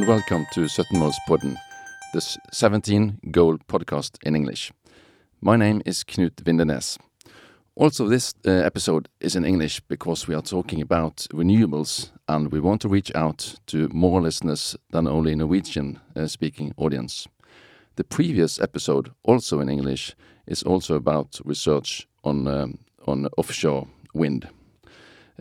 and welcome to Podden, the 17 goal podcast in English. My name is Knut Vindenes. Also, this uh, episode is in English because we are talking about renewables and we want to reach out to more listeners than only Norwegian uh, speaking audience. The previous episode, also in English, is also about research on, um, on offshore wind.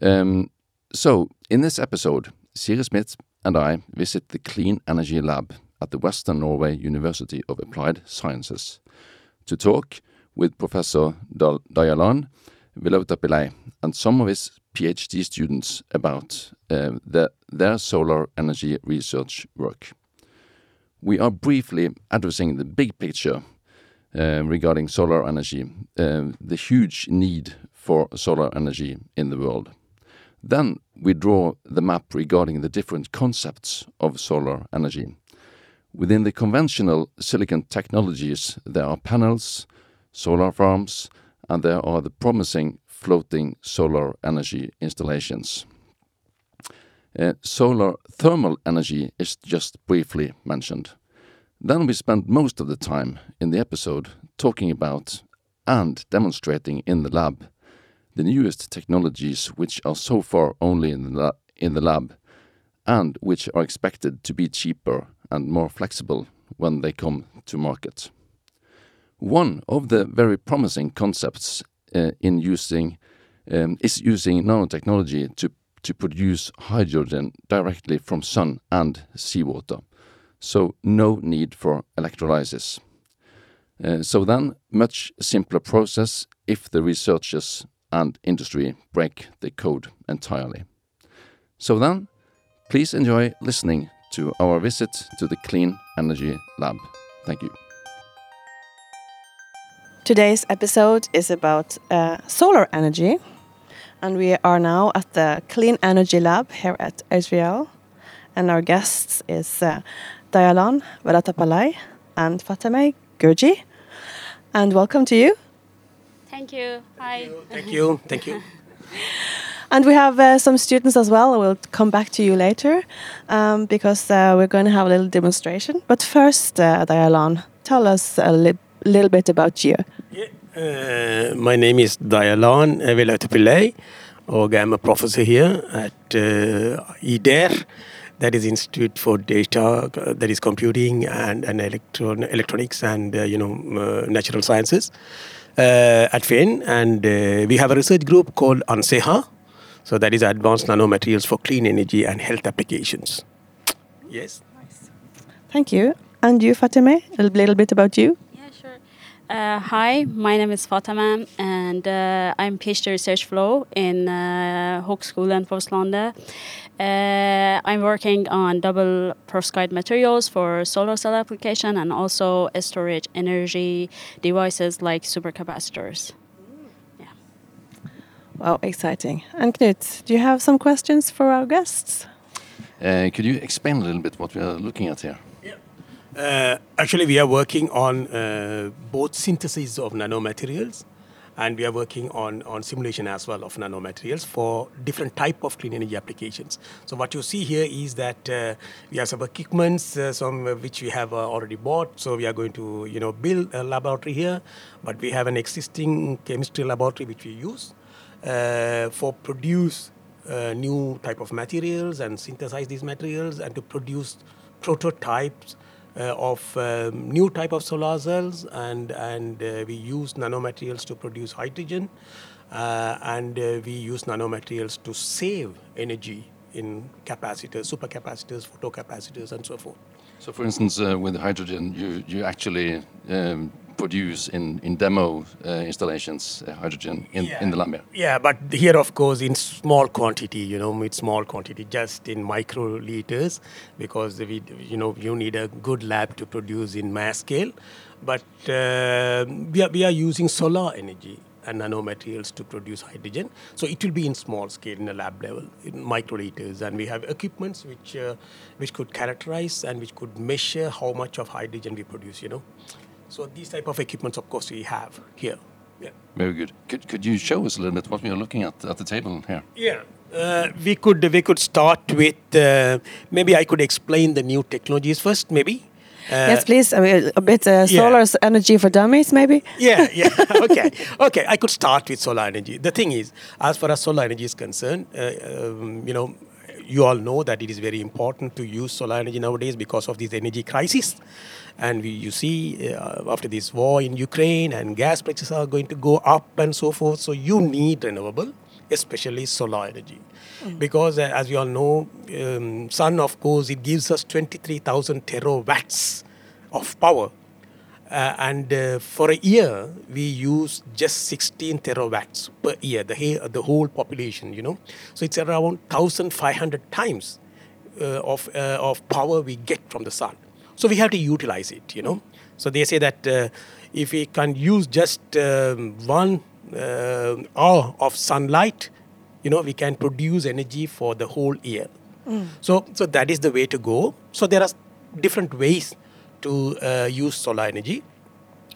Um, so, in this episode, Siri Smith and I visit the Clean Energy Lab at the Western Norway University of Applied Sciences to talk with Professor Dayalan Velauthapillai and some of his PhD students about uh, the, their solar energy research work. We are briefly addressing the big picture uh, regarding solar energy, uh, the huge need for solar energy in the world. Then we draw the map regarding the different concepts of solar energy. Within the conventional silicon technologies, there are panels, solar farms, and there are the promising floating solar energy installations. Uh, solar thermal energy is just briefly mentioned. Then we spend most of the time in the episode talking about and demonstrating in the lab the newest technologies which are so far only in the, in the lab and which are expected to be cheaper and more flexible when they come to market. One of the very promising concepts uh, in using um, is using nanotechnology to to produce hydrogen directly from sun and seawater, so no need for electrolysis. Uh, so then, much simpler process if the researchers and industry break the code entirely. So then, please enjoy listening to our visit to the Clean Energy Lab. Thank you. Today's episode is about uh, solar energy, and we are now at the Clean Energy Lab here at HVL, and our guests is uh, Dayalan Velauthapillai and Fateme Gurji. And welcome to you. Thank you. Hi. Thank you. Thank you. And we have uh, some students as well. We'll come back to you later um, because uh, we're going to have a little demonstration. But first, uh, Dayalan, tell us a li little bit about you. Yeah, uh, my name is Dayalan Velauthapillai, and I'm a professor here at uh, IDER, that is Institute for Data, uh, that is Computing and, and electron Electronics and uh, you know uh, Natural Sciences Uh, at FIN. And uh, we have a research group called ANCEHA, so that is Advanced Nanomaterials for Clean Energy and Health Applications. Yes. Nice. Thank you. And you, Fatime, a little bit about you? Yeah, sure. Uh, hi, my name is Fatima, and uh, I'm PhD research fellow in uh, Høgskulen på Vestlandet. Uh, I'm working on double perovskite materials for solar cell application and also storage energy devices like supercapacitors. Yeah. Wow, exciting. And Knut, do you have some questions for our guests? Uh, could you explain a little bit what we are looking at here? Uh, actually, we are working on uh, both synthesis of nanomaterials and we are working on, on simulation as well of nanomaterials for different type of clean energy applications. So what you see here is that uh, we have some equipments, uh, some which we have uh, already bought. So we are going to you know build a laboratory here, but we have an existing chemistry laboratory which we use uh, for produce uh, new type of materials and synthesize these materials and to produce prototypes uh, of um, new type of solar cells and and uh, we use nanomaterials to produce hydrogen uh, and uh, we use nanomaterials to save energy in capacitors, supercapacitors, photocapacitors, and so forth. So, for instance, with hydrogen, you you actually um, produce in, in demo uh, installations uh, hydrogen in, yeah. in the lab. Yeah, but here, of course, in small quantity, you know, with small quantity, just in microliters, because we, you know, you need a good lab to produce in mass scale. But uh, we, are, we are using solar energy and nanomaterials to produce hydrogen. So it will be in small scale, in a lab level, in microliters, and we have equipments which uh, which could characterize and which could measure how much of hydrogen we produce. You know, so these type of equipments, of course, we have here. Yeah. Very good. Could, could you show us a little bit what we are looking at at the table here? Yeah. Uh, we could we could start with uh, maybe I could explain the new technologies first, maybe. Uh, yes, please. I mean, a bit uh, yeah. solar energy for dummies, maybe. yeah, yeah. okay, okay. I could start with solar energy. The thing is, as far as solar energy is concerned, uh, um, you know, you all know that it is very important to use solar energy nowadays because of this energy crisis. And we, you see, uh, after this war in Ukraine and gas prices are going to go up and so forth. So you need renewable, especially solar energy. Because uh, as we all know, um, sun, of course, it gives us 23,000 terawatts of power. Uh, and uh, for a year, we use just 16 terawatts per year, the, the whole population, you know. So it's around 1,500 times uh, of, uh, of power we get from the sun. So we have to utilize it, you know. So they say that uh, if we can use just um, one uh, hour of sunlight, you know, we can produce energy for the whole year. So, so that is the way to go. So there are different ways to uh, use solar energy.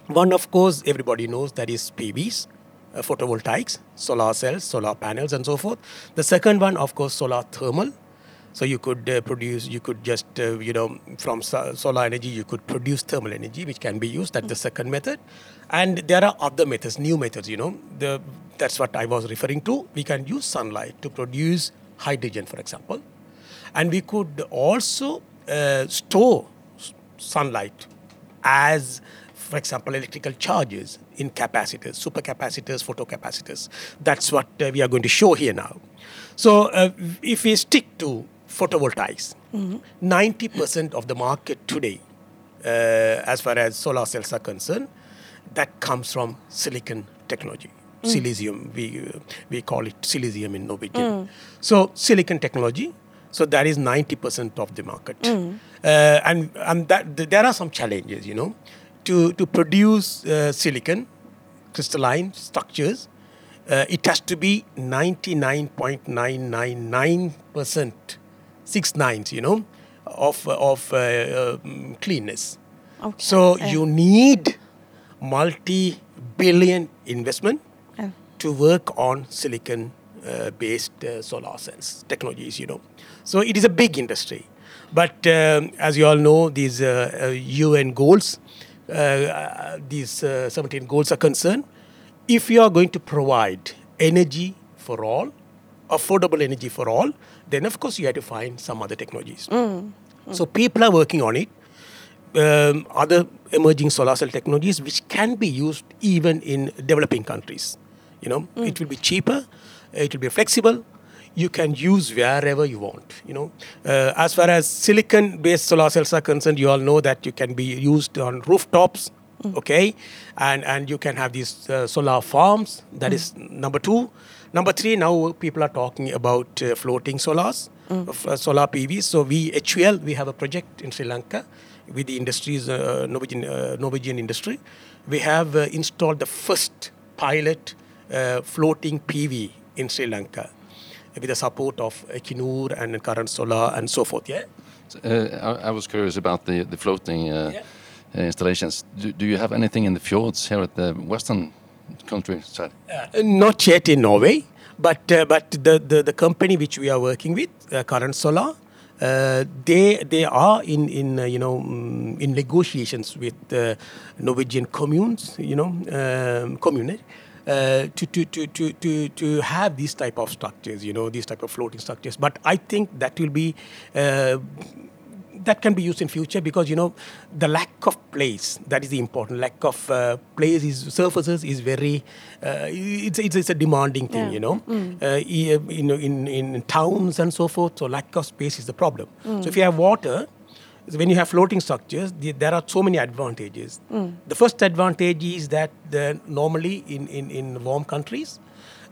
One, of course, everybody knows that is PVs, uh, photovoltaics, solar cells, solar panels, and so forth. The second one, of course, solar thermal. So you could uh, produce, you could just, uh, you know, from so- solar energy, you could produce thermal energy, which can be used. That's the second method. And there are other methods, new methods, you know. The, that's what I was referring to. We can use sunlight to produce hydrogen, for example. And we could also uh, store sunlight as, for example, electrical charges in capacitors, supercapacitors, photocapacitors. That's what uh, we are going to show here now. So, uh, if we stick to photovoltaics, 90% of the market today, uh, as far as solar cells are concerned, that comes from silicon technology. Silicium, we, uh, we call it silicium in Norwegian. So, silicon technology, so that is 90% of the market. Uh, and and that, th- there are some challenges, you know. To, to produce uh, silicon, crystalline structures, uh, it has to be 99.999%, six nines, you know, of, of uh, um, cleanness. Okay. So you need multi-billion investment Yeah. to work on silicon-based uh, solar cells technologies. You know, so it is a big industry. But um, as you all know, these uh, uh, UN goals, uh, uh, these uh, 17 goals are concerned. If you are going to provide energy for all, affordable energy for all, then of course you have to find some other technologies. So people are working on it um, other emerging solar cell technologies which can be used even in developing countries. You know, it will be cheaper, it will be flexible. You can use wherever you want. You know, uh, as far as silicon-based solar cells are concerned, you all know that you can be used on rooftops. Okay, and and you can have these uh, solar farms. That is number two. Number three. Now people are talking about uh, floating solars, of, uh, solar PV. So we HVL we have a project in Sri Lanka with the industries, uh, Norwegian, uh, Norwegian industry. We have uh, installed the first pilot uh, floating PV in Sri Lanka with the support of Equinor and Current Solar and so forth. Yeah. Uh, I, I was curious about the the floating uh, Yeah. uh, installations. Do, do you have anything in the fjords here at the western countryside? Uh, not yet in Norway, but uh, but the, the, the company which we are working with, uh, Current Solar, uh, they they are in in uh, you know mm, in negotiations with uh, Norwegian communes, you know, um, commune. Uh, to, to, to, to, to, to have these type of structures, you know, these type of floating structures. But I think that will be uh, that can be used in future because you know the lack of place that is the important lack of uh, place is surfaces is very uh, it's, it's it's a demanding thing Yeah. you know uh, e- you know in, in towns and so forth so lack of space is the problem so if you have water when you have floating structures the, there are so many advantages. Hmm. The first advantage is that the, normally in, in, in warm countries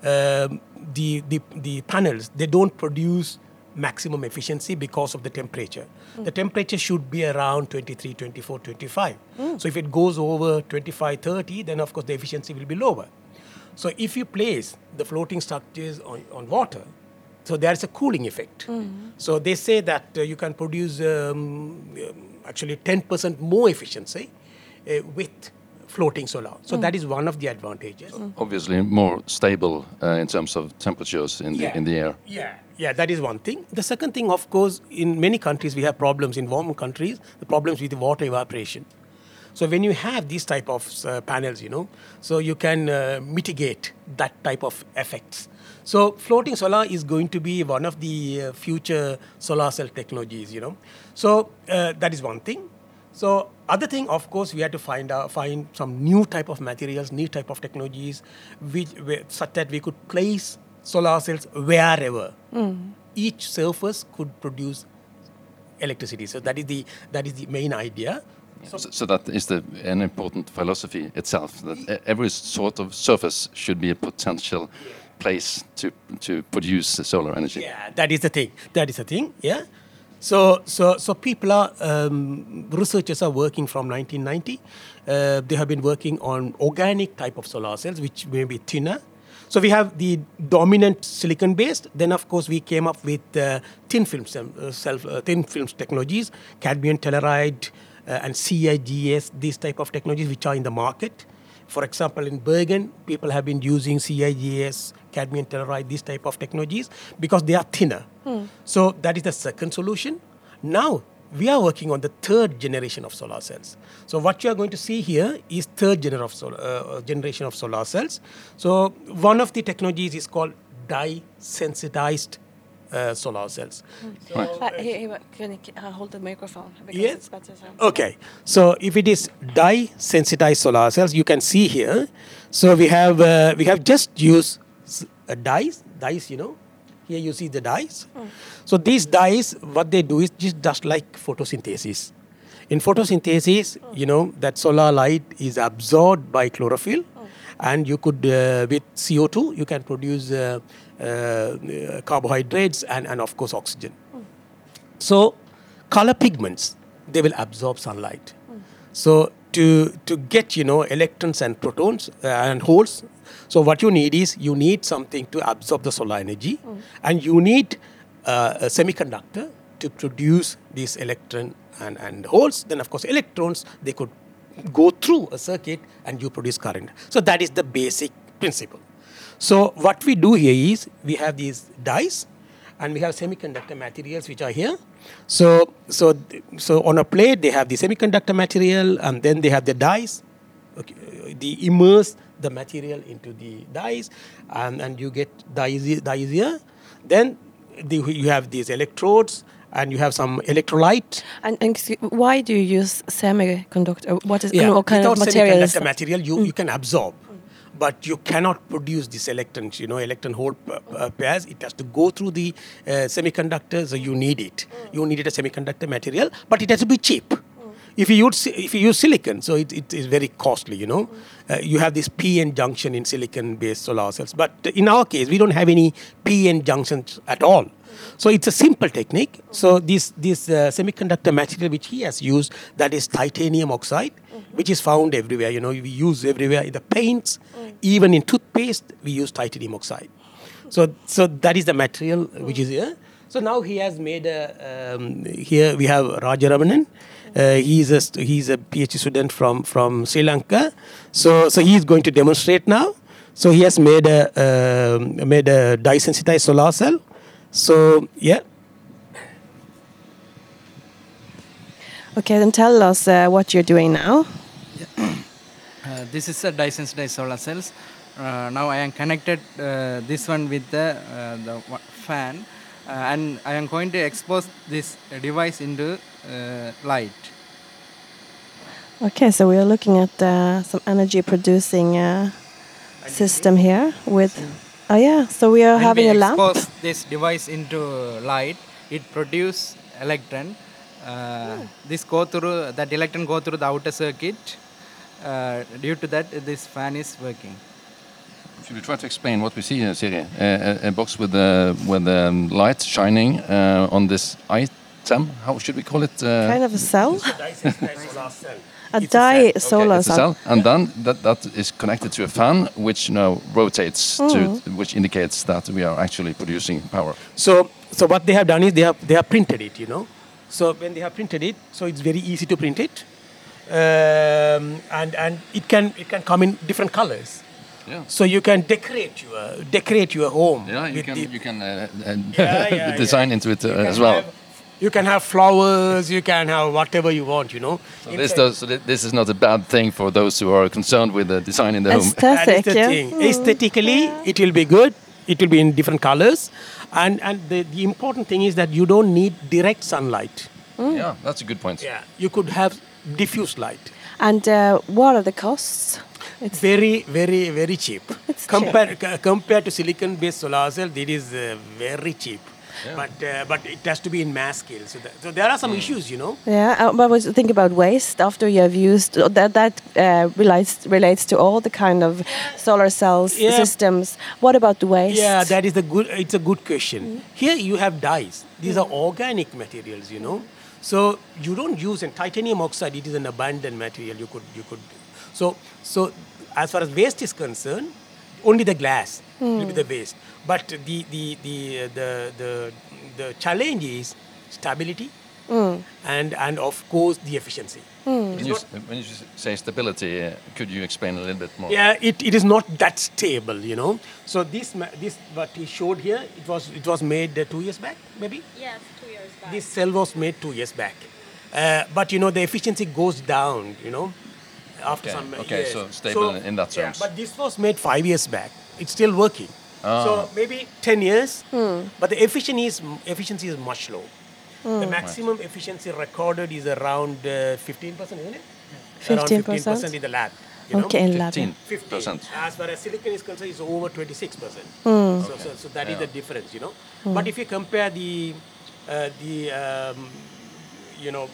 um, the, the, the panels they don't produce maximum efficiency because of the temperature. Hmm. The temperature should be around 23 24 25 hmm. so if it goes over 25 30 then of course the efficiency will be lower. So if you place the floating structures on, on water so there's a cooling effect so they say that uh, you can produce um, um, actually 10% more efficiency uh, with floating solar. So that is one of the advantages. Obviously, more stable uh, in terms of temperatures in the in the air. Yeah, yeah, that is one thing. The second thing, of course, in many countries we have problems. In warm countries, the problems with the water evaporation. So when you have these type of uh, panels, you know, so you can uh, mitigate that type of effects. So floating solar is going to be one of the uh, future solar cell technologies, you know. So uh, that is one thing. So other thing, of course, we had to find out, find some new type of materials, new type of technologies, which such that we could place solar cells wherever. Each surface could produce electricity. So that is the that is the main idea. So, so that is the an important philosophy itself. That every sort of surface should be a potential place to to produce the solar energy. Yeah, that is the thing. That is the thing. Yeah. So, so, so people are um, researchers are working from 1990. Uh, they have been working on organic type of solar cells, which may be thinner. So we have the dominant silicon based. Then of course we came up with uh, thin film uh, self uh, thin films technologies, cadmium telluride Uh, and CIGS. These type of technologies which are in the market. For example, in Bergen, people have been using CIGS, cadmium telluride, these type of technologies because they are thinner. Hmm. So that is the second solution. Now we are working on the third generation of solar cells. So what you are going to see here is third gener of solar, uh, uh, generation of solar cells. So one of the technologies is called dye-sensitized uh, solar cells. Uh, here, here, can you uh, hold the microphone? Because Yes. it's better. So. Okay, so if it is dye sensitized solar cells, you can see here. So we have uh, we have just used s- uh, dyes, dyes. You know, here you see the dyes. So these dyes, what they do is just just like photosynthesis. In photosynthesis, you know that solar light is absorbed by chlorophyll, and you could uh, with CO2 you can produce uh, uh, carbohydrates and and of course oxygen. So, color pigments they will absorb sunlight. So to to get you know electrons and protons and holes, so what you need is you need something to absorb the solar energy, and you need uh, a semiconductor to produce these electron and, and holes. Then of course electrons they could go through a circuit and you produce current. So that is the basic principle. So what we do here is we have these dyes and we have semiconductor materials which are here. So so so on a plate they have the semiconductor material and then they have the dyes. Okay, uh, they immerse the material into the dyes and, and you get dyes, he- dyes here. Then the, you have these electrodes and you have some electrolyte. And, and why do you use semiconductor? What is Yeah, what kind without of material semiconductor material, you, you can absorb. But you cannot produce these electrons, you know, electron hole p- uh, pairs. It has to go through the uh, semiconductor, so you need it. You need a semiconductor material, but it has to be cheap. If you use if you use silicon, so it, it is very costly. You know, uh, you have this p-n junction in silicon-based solar cells, but in our case, we don't have any p-n junctions at all. So it's a simple technique. So this this uh, semiconductor material which he has used that is titanium oxide, which is found everywhere. You know, we use everywhere in the paints, even in toothpaste we use titanium oxide. So so that is the material which is here. So now he has made a um, here we have Rajaramanan. Uh, he's a he's a PhD student from from Sri Lanka. So so he is going to demonstrate now. So he has made a um, made a dye sensitized solar cell. So yeah, Okay, then tell us uh, what you're doing now. Uh, this is a dye-sensitized solar cells. Uh, now I am connected uh, this one with the, uh, the fan uh, and I am going to expose this device into uh, light. Okay, so we are looking at uh, some energy producing uh, system here with. Oh yeah, so we are When having we a lamp. expose this device into light, it produce electron. Uh, This go through that electron go through the outer circuit. Uh, due to that, this fan is working. Should we try to explain what we see here, Siri? A, a, a box with uh, with um, light shining uh, on this item. How should we call it? Uh, Kind of a cell. dye sensitized solar. A It's dye. Okay, solar it's a cell. cell, and then that, that is connected to a fan, which now rotates to, which indicates that we are actually producing power. So, so what they have done is they have they have printed it. You know, so when they have printed it, so it's very easy to print it. Um, um, and and it can it can come in different colors. Yeah. So you can decorate your decorate your home. Yeah, you can the- you can uh, uh, Yeah, yeah, design yeah. into it uh, as well. have- you can have flowers. You can have whatever you want. You know. So this does so this is not a bad thing for those who are concerned with the design in the home. That is Aesthetic, yeah. thing. Aesthetically, it will be good. It will be in different colors, and and the, the important thing is that you don't need direct sunlight. Yeah, that's a good point. Yeah, you could have diffuse light. And uh, what are the costs? It's Very, very, very cheap. It's compared c- compared to silicon-based solar cells, it is uh, very cheap. Yeah. But uh, but it has to be in mass scale. So, that, so there are some issues, you know. Yeah, uh, but was think about waste after you have used uh, that. That uh, relates relates to all the kind of solar cells Yeah. systems. What about the waste? Yeah, that is a good. It's a good question. Here you have dyes. These are organic materials, you know. So you don't use and titanium oxide. It is an abundant material. You could you could. So so as far as waste is concerned, only the glass will be the waste. But the the the uh, the the the challenge is stability. And, and of course the efficiency. When you, when you say stability, uh, could you explain a little bit more? Yeah, it, it is not that stable, you know. So this this what he showed here, it was it was made uh, two years back, maybe. Yes, two years back. This cell was made two years back, uh, but you know the efficiency goes down, you know, after Okay, some okay, years. so stable in that yeah, but this was made five years back. It's still working. Ah. So maybe ten years, but the efficiency is efficiency is much low. The maximum efficiency recorded is around uh, fifteen percent, isn't it? Around 15%? fifteen percent in the lab. you know? Okay, in lab. 15 15. percent. As far as silicon is concerned, it's over 26 percent. Hmm. So, so, so that is the difference, you know. But if you compare the uh, the um, you know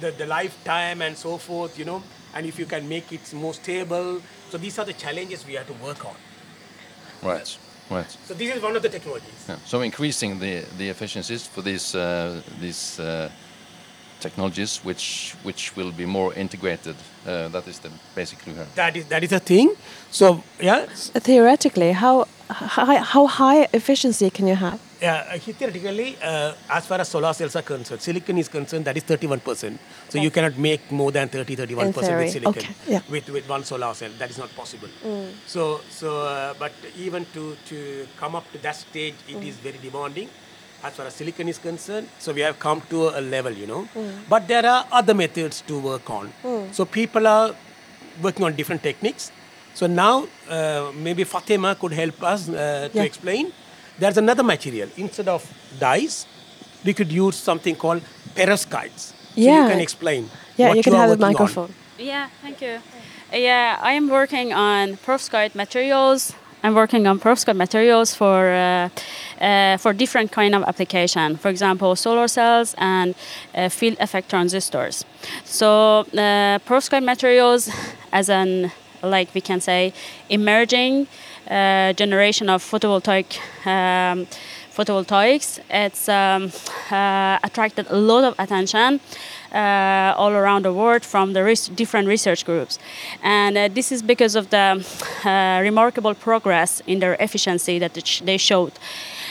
the, the lifetime and so forth, you know, and if you can make it more stable, so these are the challenges we have to work on. Right, right. So this is one of the technologies. Yeah. So increasing the, the efficiencies for these uh, these uh, technologies, which which will be more integrated. Uh, that is the basically here. That is that is a thing. So yeah, Theoretically, how high, how high efficiency can you have? Yeah, uh, theoretically, uh, as far as solar cells are concerned, silicon is concerned, that is 31%. So you cannot make more than 30, 31% with silicon okay, yeah. with, with one solar cell. That is not possible. So, so uh, but even to, to come up to that stage, it is very demanding as far as silicon is concerned. So we have come to a level, you know. But there are other methods to work on. So people are working on different techniques. So now uh, maybe Fatima could help us uh, to explain. There's another material. Instead of dyes, we could use something called perovskites. So Yeah. you can explain. Yeah, what you can are have a working on. microphone. Yeah, thank you. Yeah, I am working on perovskite materials. I'm working on perovskite materials for uh, uh, for different kind of application. For example, solar cells and uh, field effect transistors. So uh, perovskite materials, as an like we can say, emerging uh, generation of photovoltaic. Um, photovoltaics. It's um, uh, attracted a lot of attention uh, all around the world from the res- different research groups. And uh, this is because of the uh, remarkable progress in their efficiency that they showed.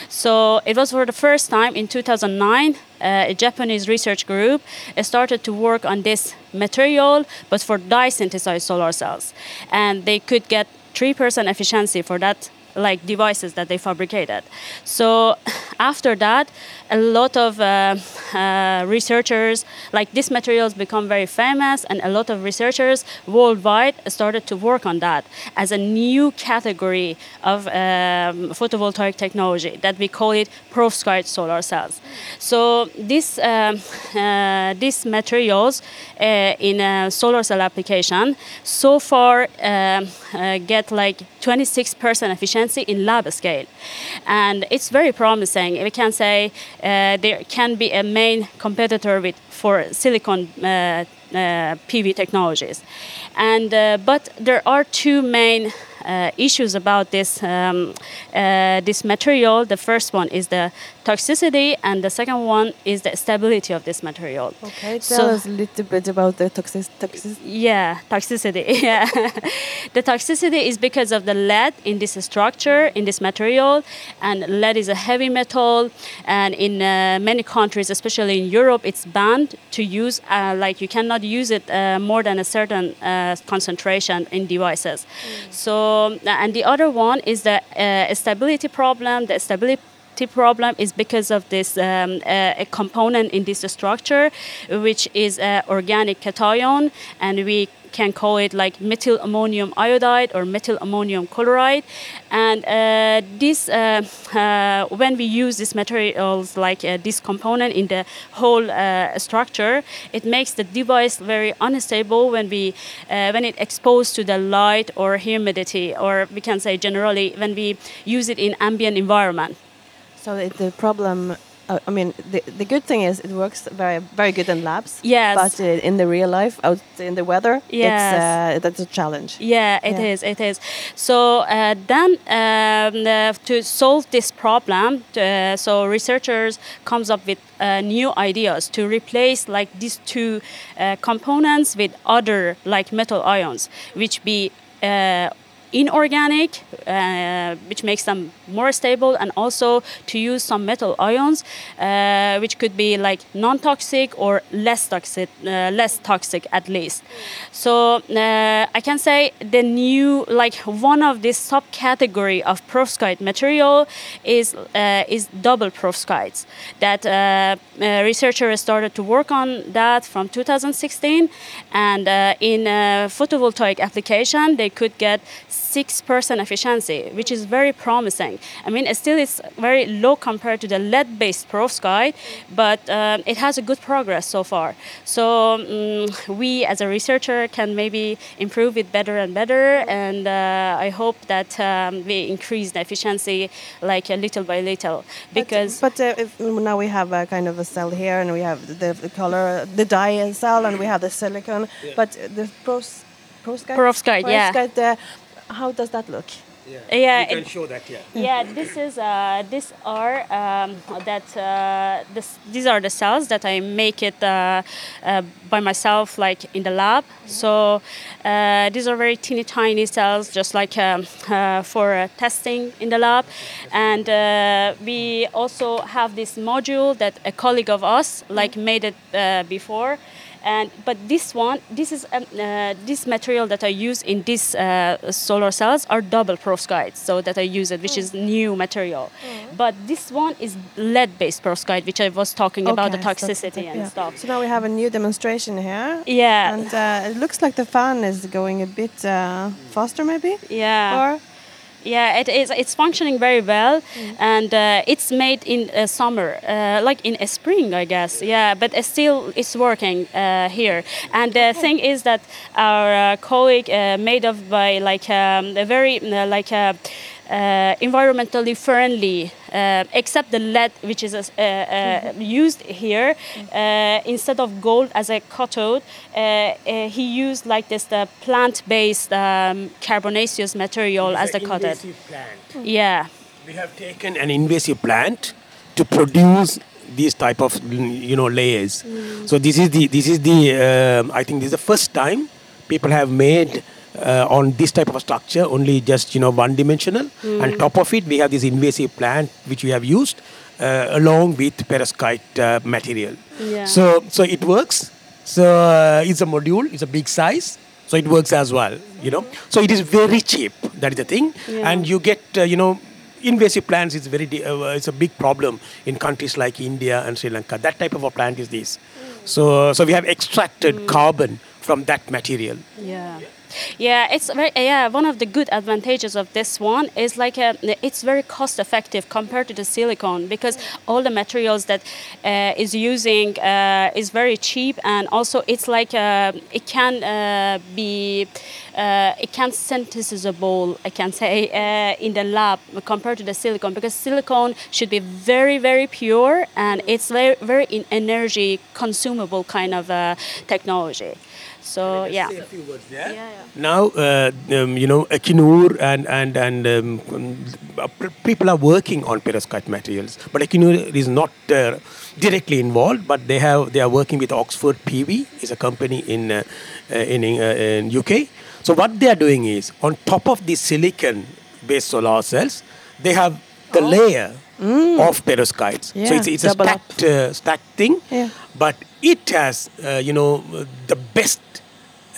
So it was for the first time in 2009, uh, a Japanese research group started to work on this material, but for dye sensitized solar cells. And they could get 3% efficiency for that like devices that they fabricated. So after that, a lot of uh, uh, researchers, like these materials become very famous, and a lot of researchers worldwide started to work on that as a new category of um, photovoltaic technology that we call it perovskite solar cells. So this, um, uh, these materials uh, in a solar cell application so far um, uh, get like 26% efficiency in lab scale. And it's very promising. We can say uh, there can be a main competitor with for silicon uh, uh, PV technologies. And, uh, but there are two main issues about this um, uh, this material. The first one is the toxicity, and the second one is the stability of this material. Okay, tell So- us a little bit about the toxic toxic. Yeah, toxicity. Yeah, the toxicity is because of the lead in this structure, in this material, and lead is a heavy metal. And in uh, many countries, especially in Europe, it's banned to use. Uh, like you cannot use it uh, more than a certain uh, concentration in devices. So, and the other one is the uh, stability problem. The stability problem is because of this um, uh, a component in this structure, which is uh, organic cation, and we can call it like methyl ammonium iodide or methyl ammonium chloride. And uh, this, uh, uh, when we use these materials like uh, this component in the whole structure, it makes the device very unstable when we when it exposed to the light or humidity, or we can say generally when we use it in ambient environment. So the problem. Uh, I mean, the, the good thing is it works very very good in labs. Yes. But uh, in the real life, out in the weather, Yes. it's uh, that's a challenge. Yeah, it is. Yeah. It is. So uh, then, um, uh, to solve this problem, uh, so researchers comes up with uh, new ideas to replace like these two uh, components with other like metal ions, which be uh, inorganic, uh, which makes them more stable, and also to use some metal ions, uh, which could be like non-toxic or less toxic, uh, less toxic at least. So uh, I can say the new, like one of this subcategory of perovskite material is uh, is double perovskites. That uh, researchers started to work on that from 2016, and in photovoltaic application they could get six percent efficiency, which is very promising. I mean, still it's very low compared to the lead-based perovskite, but uh, it has a good progress so far. So mm we, as a researcher, can maybe improve it better and better, and uh, I hope that um, we increase the efficiency like uh, little by little, because. But, uh, if now we have a kind of a cell here, and we have the, the color, the dye cell, and we have the silicon. But the pros, perovskite. Perovskite, yeah. Perovskite, uh, how does that look? yeah, you can it- show that, yeah. yeah this is uh, these are um, that uh, this, these are the cells that i make it uh, uh, by myself like in the lab. So uh, these are very teeny tiny cells just like um, uh, for uh, testing in the lab. And uh, we also have this module that a colleague of us like made it uh, before. And but this one this is um, uh, this material that i use in these uh, solar cells are double perovskites so that i use it which is new material. But this one is lead based perovskite which i was talking about the Okay, so- toxicity and yeah. stuff. So now we have a new demonstration here. yeah And uh, it looks like the fan is going a bit uh, faster, maybe. yeah Or Yeah, it is. It's functioning very well, and uh, it's made in uh, summer, uh, like in a spring, I guess. Yeah, but it's still it's working uh, here. And the thing is that our uh, colleague uh, made of by like um, a very uh, like a. Uh, environmentally friendly, uh, except the lead, which is uh, uh, used here, uh, instead of gold as a cathode, uh, uh, he used like this the plant-based um, carbonaceous material as It's the cathode. invasive plant. Yeah, We have taken an invasive plant to produce these type of you know layers. So this is the this is the um, I think this is the first time people have made uh, on this type of a structure only just you know one dimensional. And top of it we have this invasive plant which we have used uh, along with perovskite uh, material. Yeah. So so it works. So uh, it's a module. It's a big size. So it works as well, you know. So it is very cheap. That is the thing, Yeah. and you get uh, you know invasive plants is very di- uh, it's a big problem in countries like India and Sri Lanka. That type of a plant is this. So so we have extracted carbon from that material. yeah. Yeah, it's very yeah. One of the good advantages of this one is like a, it's very cost effective compared to the silicone because all the materials that uh, is using uh, is very cheap and also it's like uh, it can uh, be uh, it can't synthesizable I can say uh, in the lab compared to the silicon because silicon should be very very pure and it's very very energy consumable kind of uh, technology. So yeah. Say a few words there. Yeah, yeah. Now, uh, um, you know, Equinor and and and um, uh, p- people are working on perovskite materials, but Equinor is not uh, directly involved. But they have they are working with Oxford PV, is a company in uh, uh, in uh, in UK. So what they are doing is on top of the silicon-based solar cells, they have the layer of perovskites. so it's, it's a stacked uh, stacked thing, Yeah. but it has uh, you know the best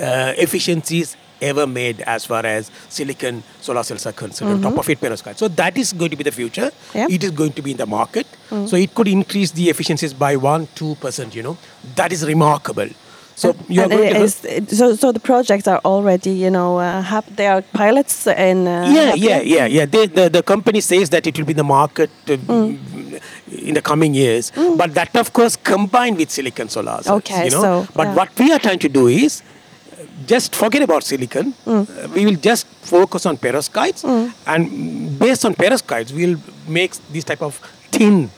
uh, efficiencies ever made as far as silicon solar cells are concerned. On top of it, perovskite. So that is going to be the future. Mm-hmm. Yeah. Mm. It is going to be in the market. So it could increase the efficiencies by one, two percent. You know, that is remarkable. So you are going to. is- so, so the projects are already, you know, uh, hap- they are pilots and Uh, yeah, happening? yeah, yeah, yeah. The the company says that it will be in the market uh, Mm. in the coming years, but that of course combined with silicon solar cells. Okay, you know. so, but yeah. what we are trying to do is just forget about silicon. Mm. Uh, we will just focus on perovskites, and based on perovskites, we'll make this type of thin,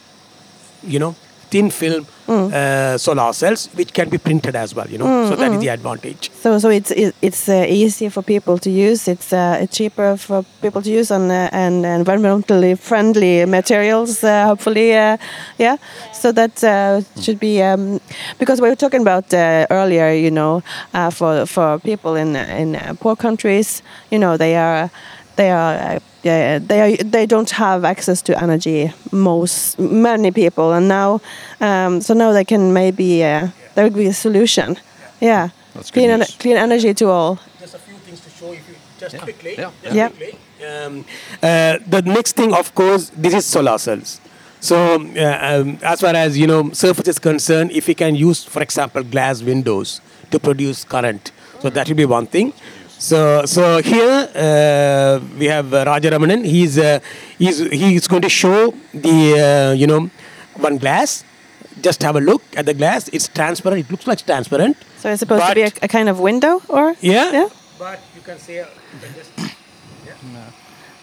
you know, thin film Mm. uh, solar cells, which can be printed as well. You know, so that is the advantage. So, so it's it's uh, easy for people to use. It's uh, cheaper for people to use on uh, and environmentally friendly materials. Uh, hopefully, uh, yeah. So that uh, should be um, because we were talking about uh, earlier. You know, uh, for for people in in poor countries, you know, they are they are. Uh, yeah, they are, they don't have access to energy. Most many people, and now, um, so now they can maybe uh, there would be a solution. Yeah, That's good clean, en- clean energy to all. Just a few things to show if you just quickly. Yeah. Just Yeah. quickly. Um, uh, the next thing, of course, this is solar cells. So, uh, um, as far as you know, surface is concerned, if we can use, for example, glass windows to produce current, so that would be one thing. So, so here uh, we have uh, Rajaramanan. He's uh, he's he's going to show the uh, you know one glass. Just have a look at the glass. It's transparent. It looks like transparent. So it's supposed to be a, a kind of window, or Yeah. yeah. But you can say, you can just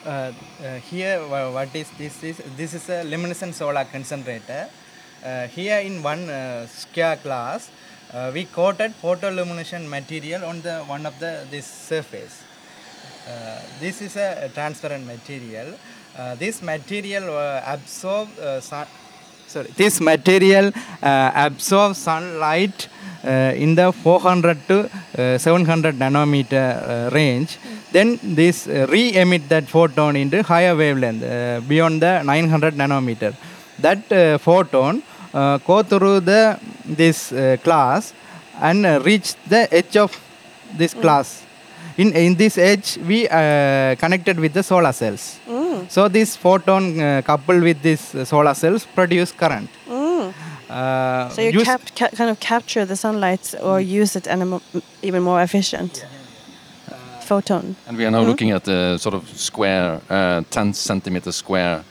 Uh, uh, here, wha- what is this? Is this is a luminescent solar concentrator. Uh, here, in one uh, square glass, uh, we coated photoluminescent material on the one of the this surface. Uh, this is a, transparent material. Uh, this material uh, absorb uh, sun. Sorry, this material uh, absorbs sunlight uh, in the 400 to uh, 700 nanometer range. Then this re-emit that photon into higher wavelength beyond the 900 nanometer. That photon go through the this uh, glass and uh, reach the edge of this class. In in this edge, we uh, connected with the solar cells. So this photon uh, coupled with this uh, solar cells produce current. Uh, So you use- cap- ca- kind of capture the sunlight or use it in a mo- even more efficient photon. And we are now looking at the sort of square, uh, 10 centimeter square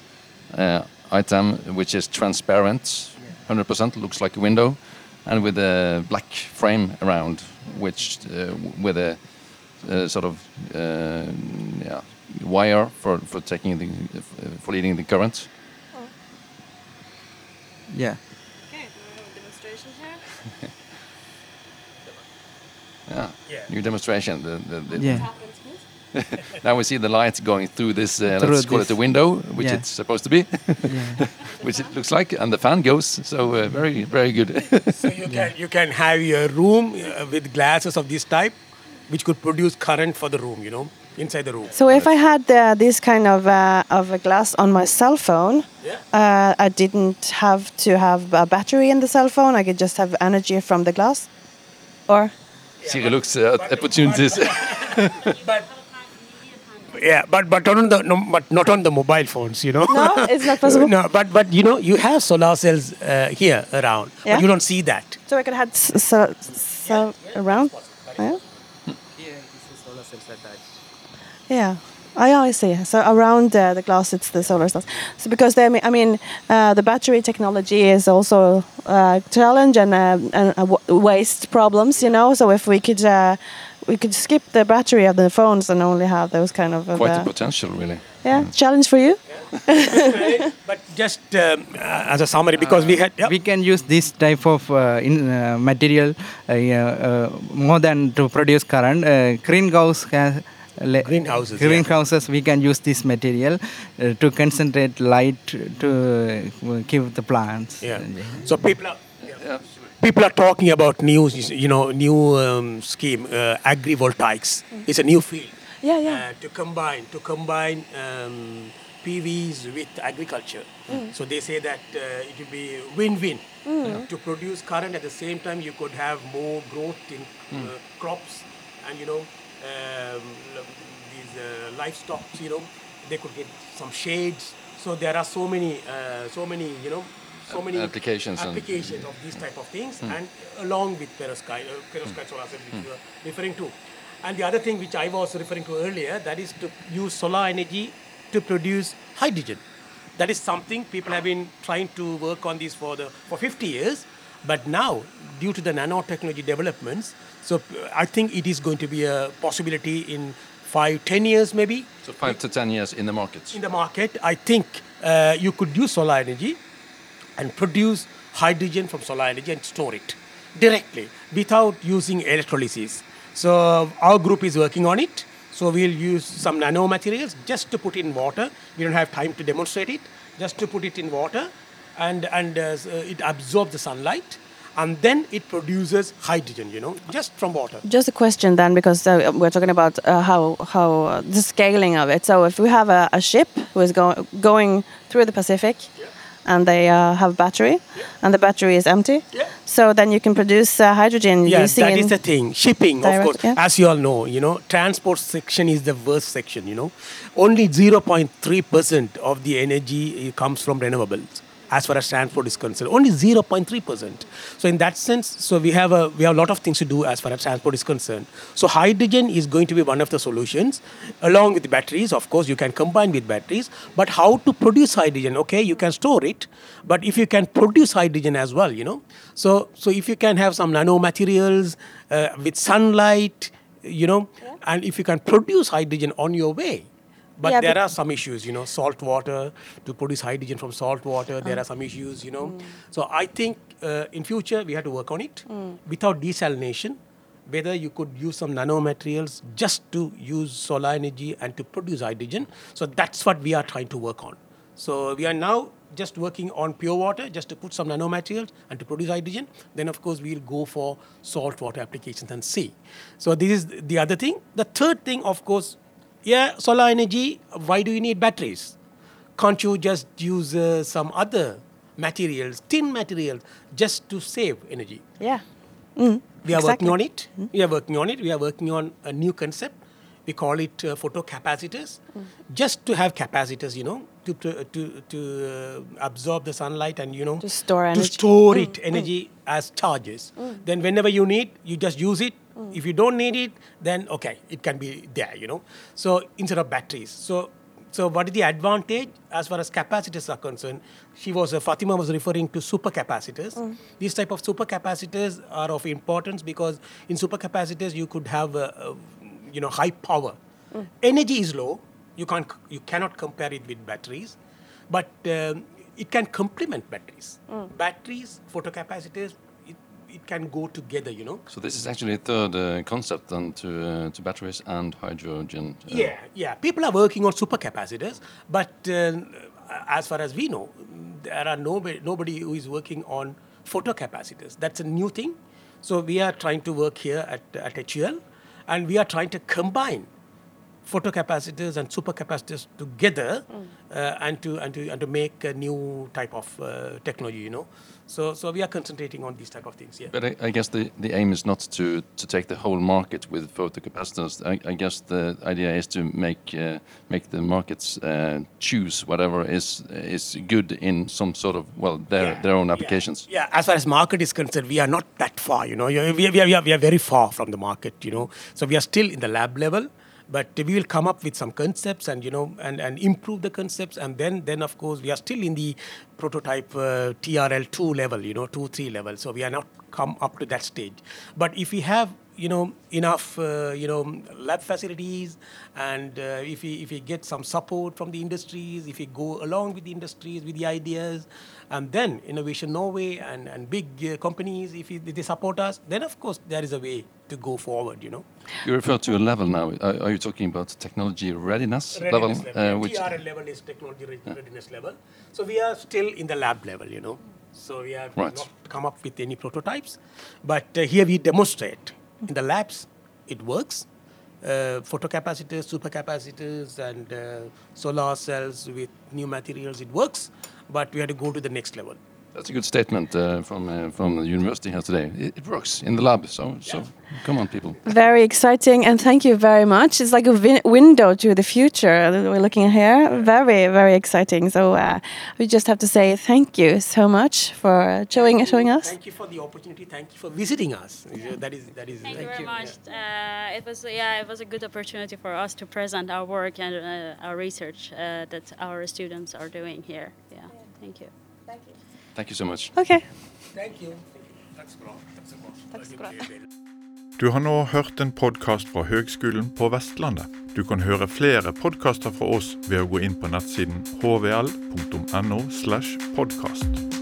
uh, item, which is transparent, 100%, looks like a window, and with a black frame around, which uh, with a uh, sort of uh, yeah, wire for, for taking the for leading the current. yeah. Okay. Demonstration here. Yeah, Yeah. new demonstration. The, the, the Yeah. Now we see the light going through this. Uh, Through let's call this- it a window, which Yeah. it's supposed to be. yeah. which it looks like, and the fan goes. So uh, very, very good. So you can you can have your room uh, with glasses of this type, which could produce current for the room. You know, inside the room. So if I had uh, this kind of uh, of a glass on my cell phone, Yeah. uh, I didn't have to have a battery in the cell phone. I could just have energy from the glass, or Siri looks uh, at opportunities. But yeah, but but on the no, but not on the mobile phones. You know. no, it's not possible. no, but but you know you have solar cells uh, here around, Yeah. but you don't see that. So I could have s- so, so around. Yeah. Here is solar cells attached. Yeah. Yeah, I see. So around uh, the glass, it's the solar cells. So because they, I mean, uh, the battery technology is also a challenge and uh, and uh, waste problems. You know, so if we could uh, we could skip the battery of the phones and only have those kind of. Quite uh, a potential, really. yeah, challenge for you. but just um, uh, as a summary, because we had. yeah. we can use this type of uh, in, uh, material uh, uh, more than to produce current. Uh, greenhouse has le- Greenhouses, yeah. greenhouses we can use this material uh, to concentrate light to uh, give the plants. Yeah. So people are. People are talking about new, you know, new um, scheme, uh, agrivoltaics. It's a new field. Yeah, yeah. Uh, to combine, to combine um, PVs with agriculture. So they say that uh, it will be win-win. To produce current at the same time, you could have more growth in uh, crops, and you know, um, these uh, livestock. You know, they could get some shades. So there are so many, uh, so many, you know, so many applications applications of these type of things, and along with perovskite, uh, perovskite solar cell, which you are referring to. And the other thing which I was referring to earlier, that is to use solar energy to produce hydrogen. That is something people have been trying to work on this for the for 50 years, but now due to the nanotechnology developments, so uh, I think it is going to be a possibility in five, 10 years maybe So five to ten years in the market. in the market, I think uh, you could use solar energy and produce hydrogen from solar energy and store it directly without using electrolysis. So our group is working on it. So we'll use some nanomaterials just to put in water. We don't have time to demonstrate it. Just to put it in water, and and uh, uh, it absorbs the sunlight, and then it produces hydrogen. You know, just from water. Just a question then, because uh, we're talking about uh, how how uh, the scaling of it. So if we have a, a ship who is go going through the Pacific, and they uh, have battery, and the battery is empty, Yeah. so then you can produce uh, hydrogen Yeah, using. that is the thing. Shipping, Direct, of course, yeah. as you all know, you know, transport section is the worst section. You know, only 0.3 percent of the energy comes from renewables. As far as transport is concerned, only 0.3 percent. So in that sense, so we have a we have a lot of things to do as far as transport is concerned. So hydrogen is going to be one of the solutions, along with batteries. Of course, you can combine with batteries. But how to produce hydrogen? Okay, you can store it, but if you can produce hydrogen as well, you know, so so if you can have some nanomaterials uh, with sunlight, you know, and if you can produce hydrogen on your way. But Yeah, there but- are some issues, you know, salt water to produce hydrogen from salt water. There are ah. some issues, you know. Hmm. So I think uh, in future we have to work on it hmm. without desalination. Whether you could use some nanomaterials just to use solar energy and to produce hydrogen. So that's what we are trying to work on. So we are now just working on pure water, just to put some nanomaterials and to produce hydrogen. Then of course we'll go for salt water applications and see. So this is the other thing. The third thing, of course, yeah, solar energy. Why do you need batteries? Can't you just use uh, some other materials, tin materials, just to save energy? yeah. We are Exactly. working on it. We are working on it. We are working on a new concept. We call it uh, photocapacitors, just to have capacitors, you know, to to to, to uh, absorb the sunlight and you know To store energy. to store it energy as charges. Then whenever you need, you just use it. If you don't need it, then okay, it can be there, you know. So instead of batteries, so so what is the advantage as far as capacitors are concerned? She was uh, Fatima was referring to supercapacitors. These type of supercapacitors are of importance because in supercapacitors you could have uh, uh, you know high power. Energy is low. You can't you cannot compare it with batteries, but um, it can complement batteries. Batteries, photocapacitors, it, can go together. You know. So this is actually a third uh, concept then to uh, to batteries and hydrogen. uh, Yeah, yeah. People are working on supercapacitors, but uh, as far as we know, there are nobody, nobody who is working on photocapacitors. That's a new thing. So we are trying to work here at, at HVL, and we are trying to combine photocapacitors and supercapacitors together uh, and to and to and to make a new type of uh, technology you know so so we are concentrating on these type of things yeah But I, I guess the, the aim is not to, to take the whole market with photocapacitors. I, I guess the idea is to make uh, make the markets uh, choose whatever is is good in some sort of well their Yeah, their own yeah, applications. Yeah, as far as market is concerned, we are not that far. You know, we are, we are, we are, we are very far from the market. You know, so we are still in the lab level, but we will come up with some concepts and you know and, and improve the concepts, and then then of course we are still in the prototype uh, TRL two level. You know, two three level. So we are not come up to that stage. But if we have you know enough uh, you know lab facilities and uh, if we if we get some support from the industries if we go along with the industries with the ideas and then innovation norway and and big uh, companies if, if they support us then of course there is a way to go forward you know You refer to a level now. Are, are you talking about technology readiness, readiness level? level. uh, which TRL level is technology re- readiness level. So we are still in the lab level, you know. So we have Right. not come up with any prototypes, but uh, here we demonstrate in the labs it works. Uh, photocapacitors, supercapacitors, and uh, solar cells with new materials, it works. But we have to go to the next level. That's a good statement uh, from uh, from the university here today. It, it works in the lab, so so come on, people. Very exciting, and thank you very much. It's like a win- window to the future that we're looking at here. Very, very exciting. So uh, we just have to say thank you so much for showing showing us. Thank you for the opportunity. Thank you for visiting us. That is that is. Thank, you very much. Uh, it was yeah, it was a good opportunity for us to present our work and uh, our research uh, that our students are doing here. Yeah, thank you. Thank you so much. Okay. Thank you. Takk skal du ha. Du har nå hørt en podkast fra Høgskolen på Vestlandet. Du kan høre flere podkaster fra oss ved å gå inn på nettsiden hvl.no. slash podkast.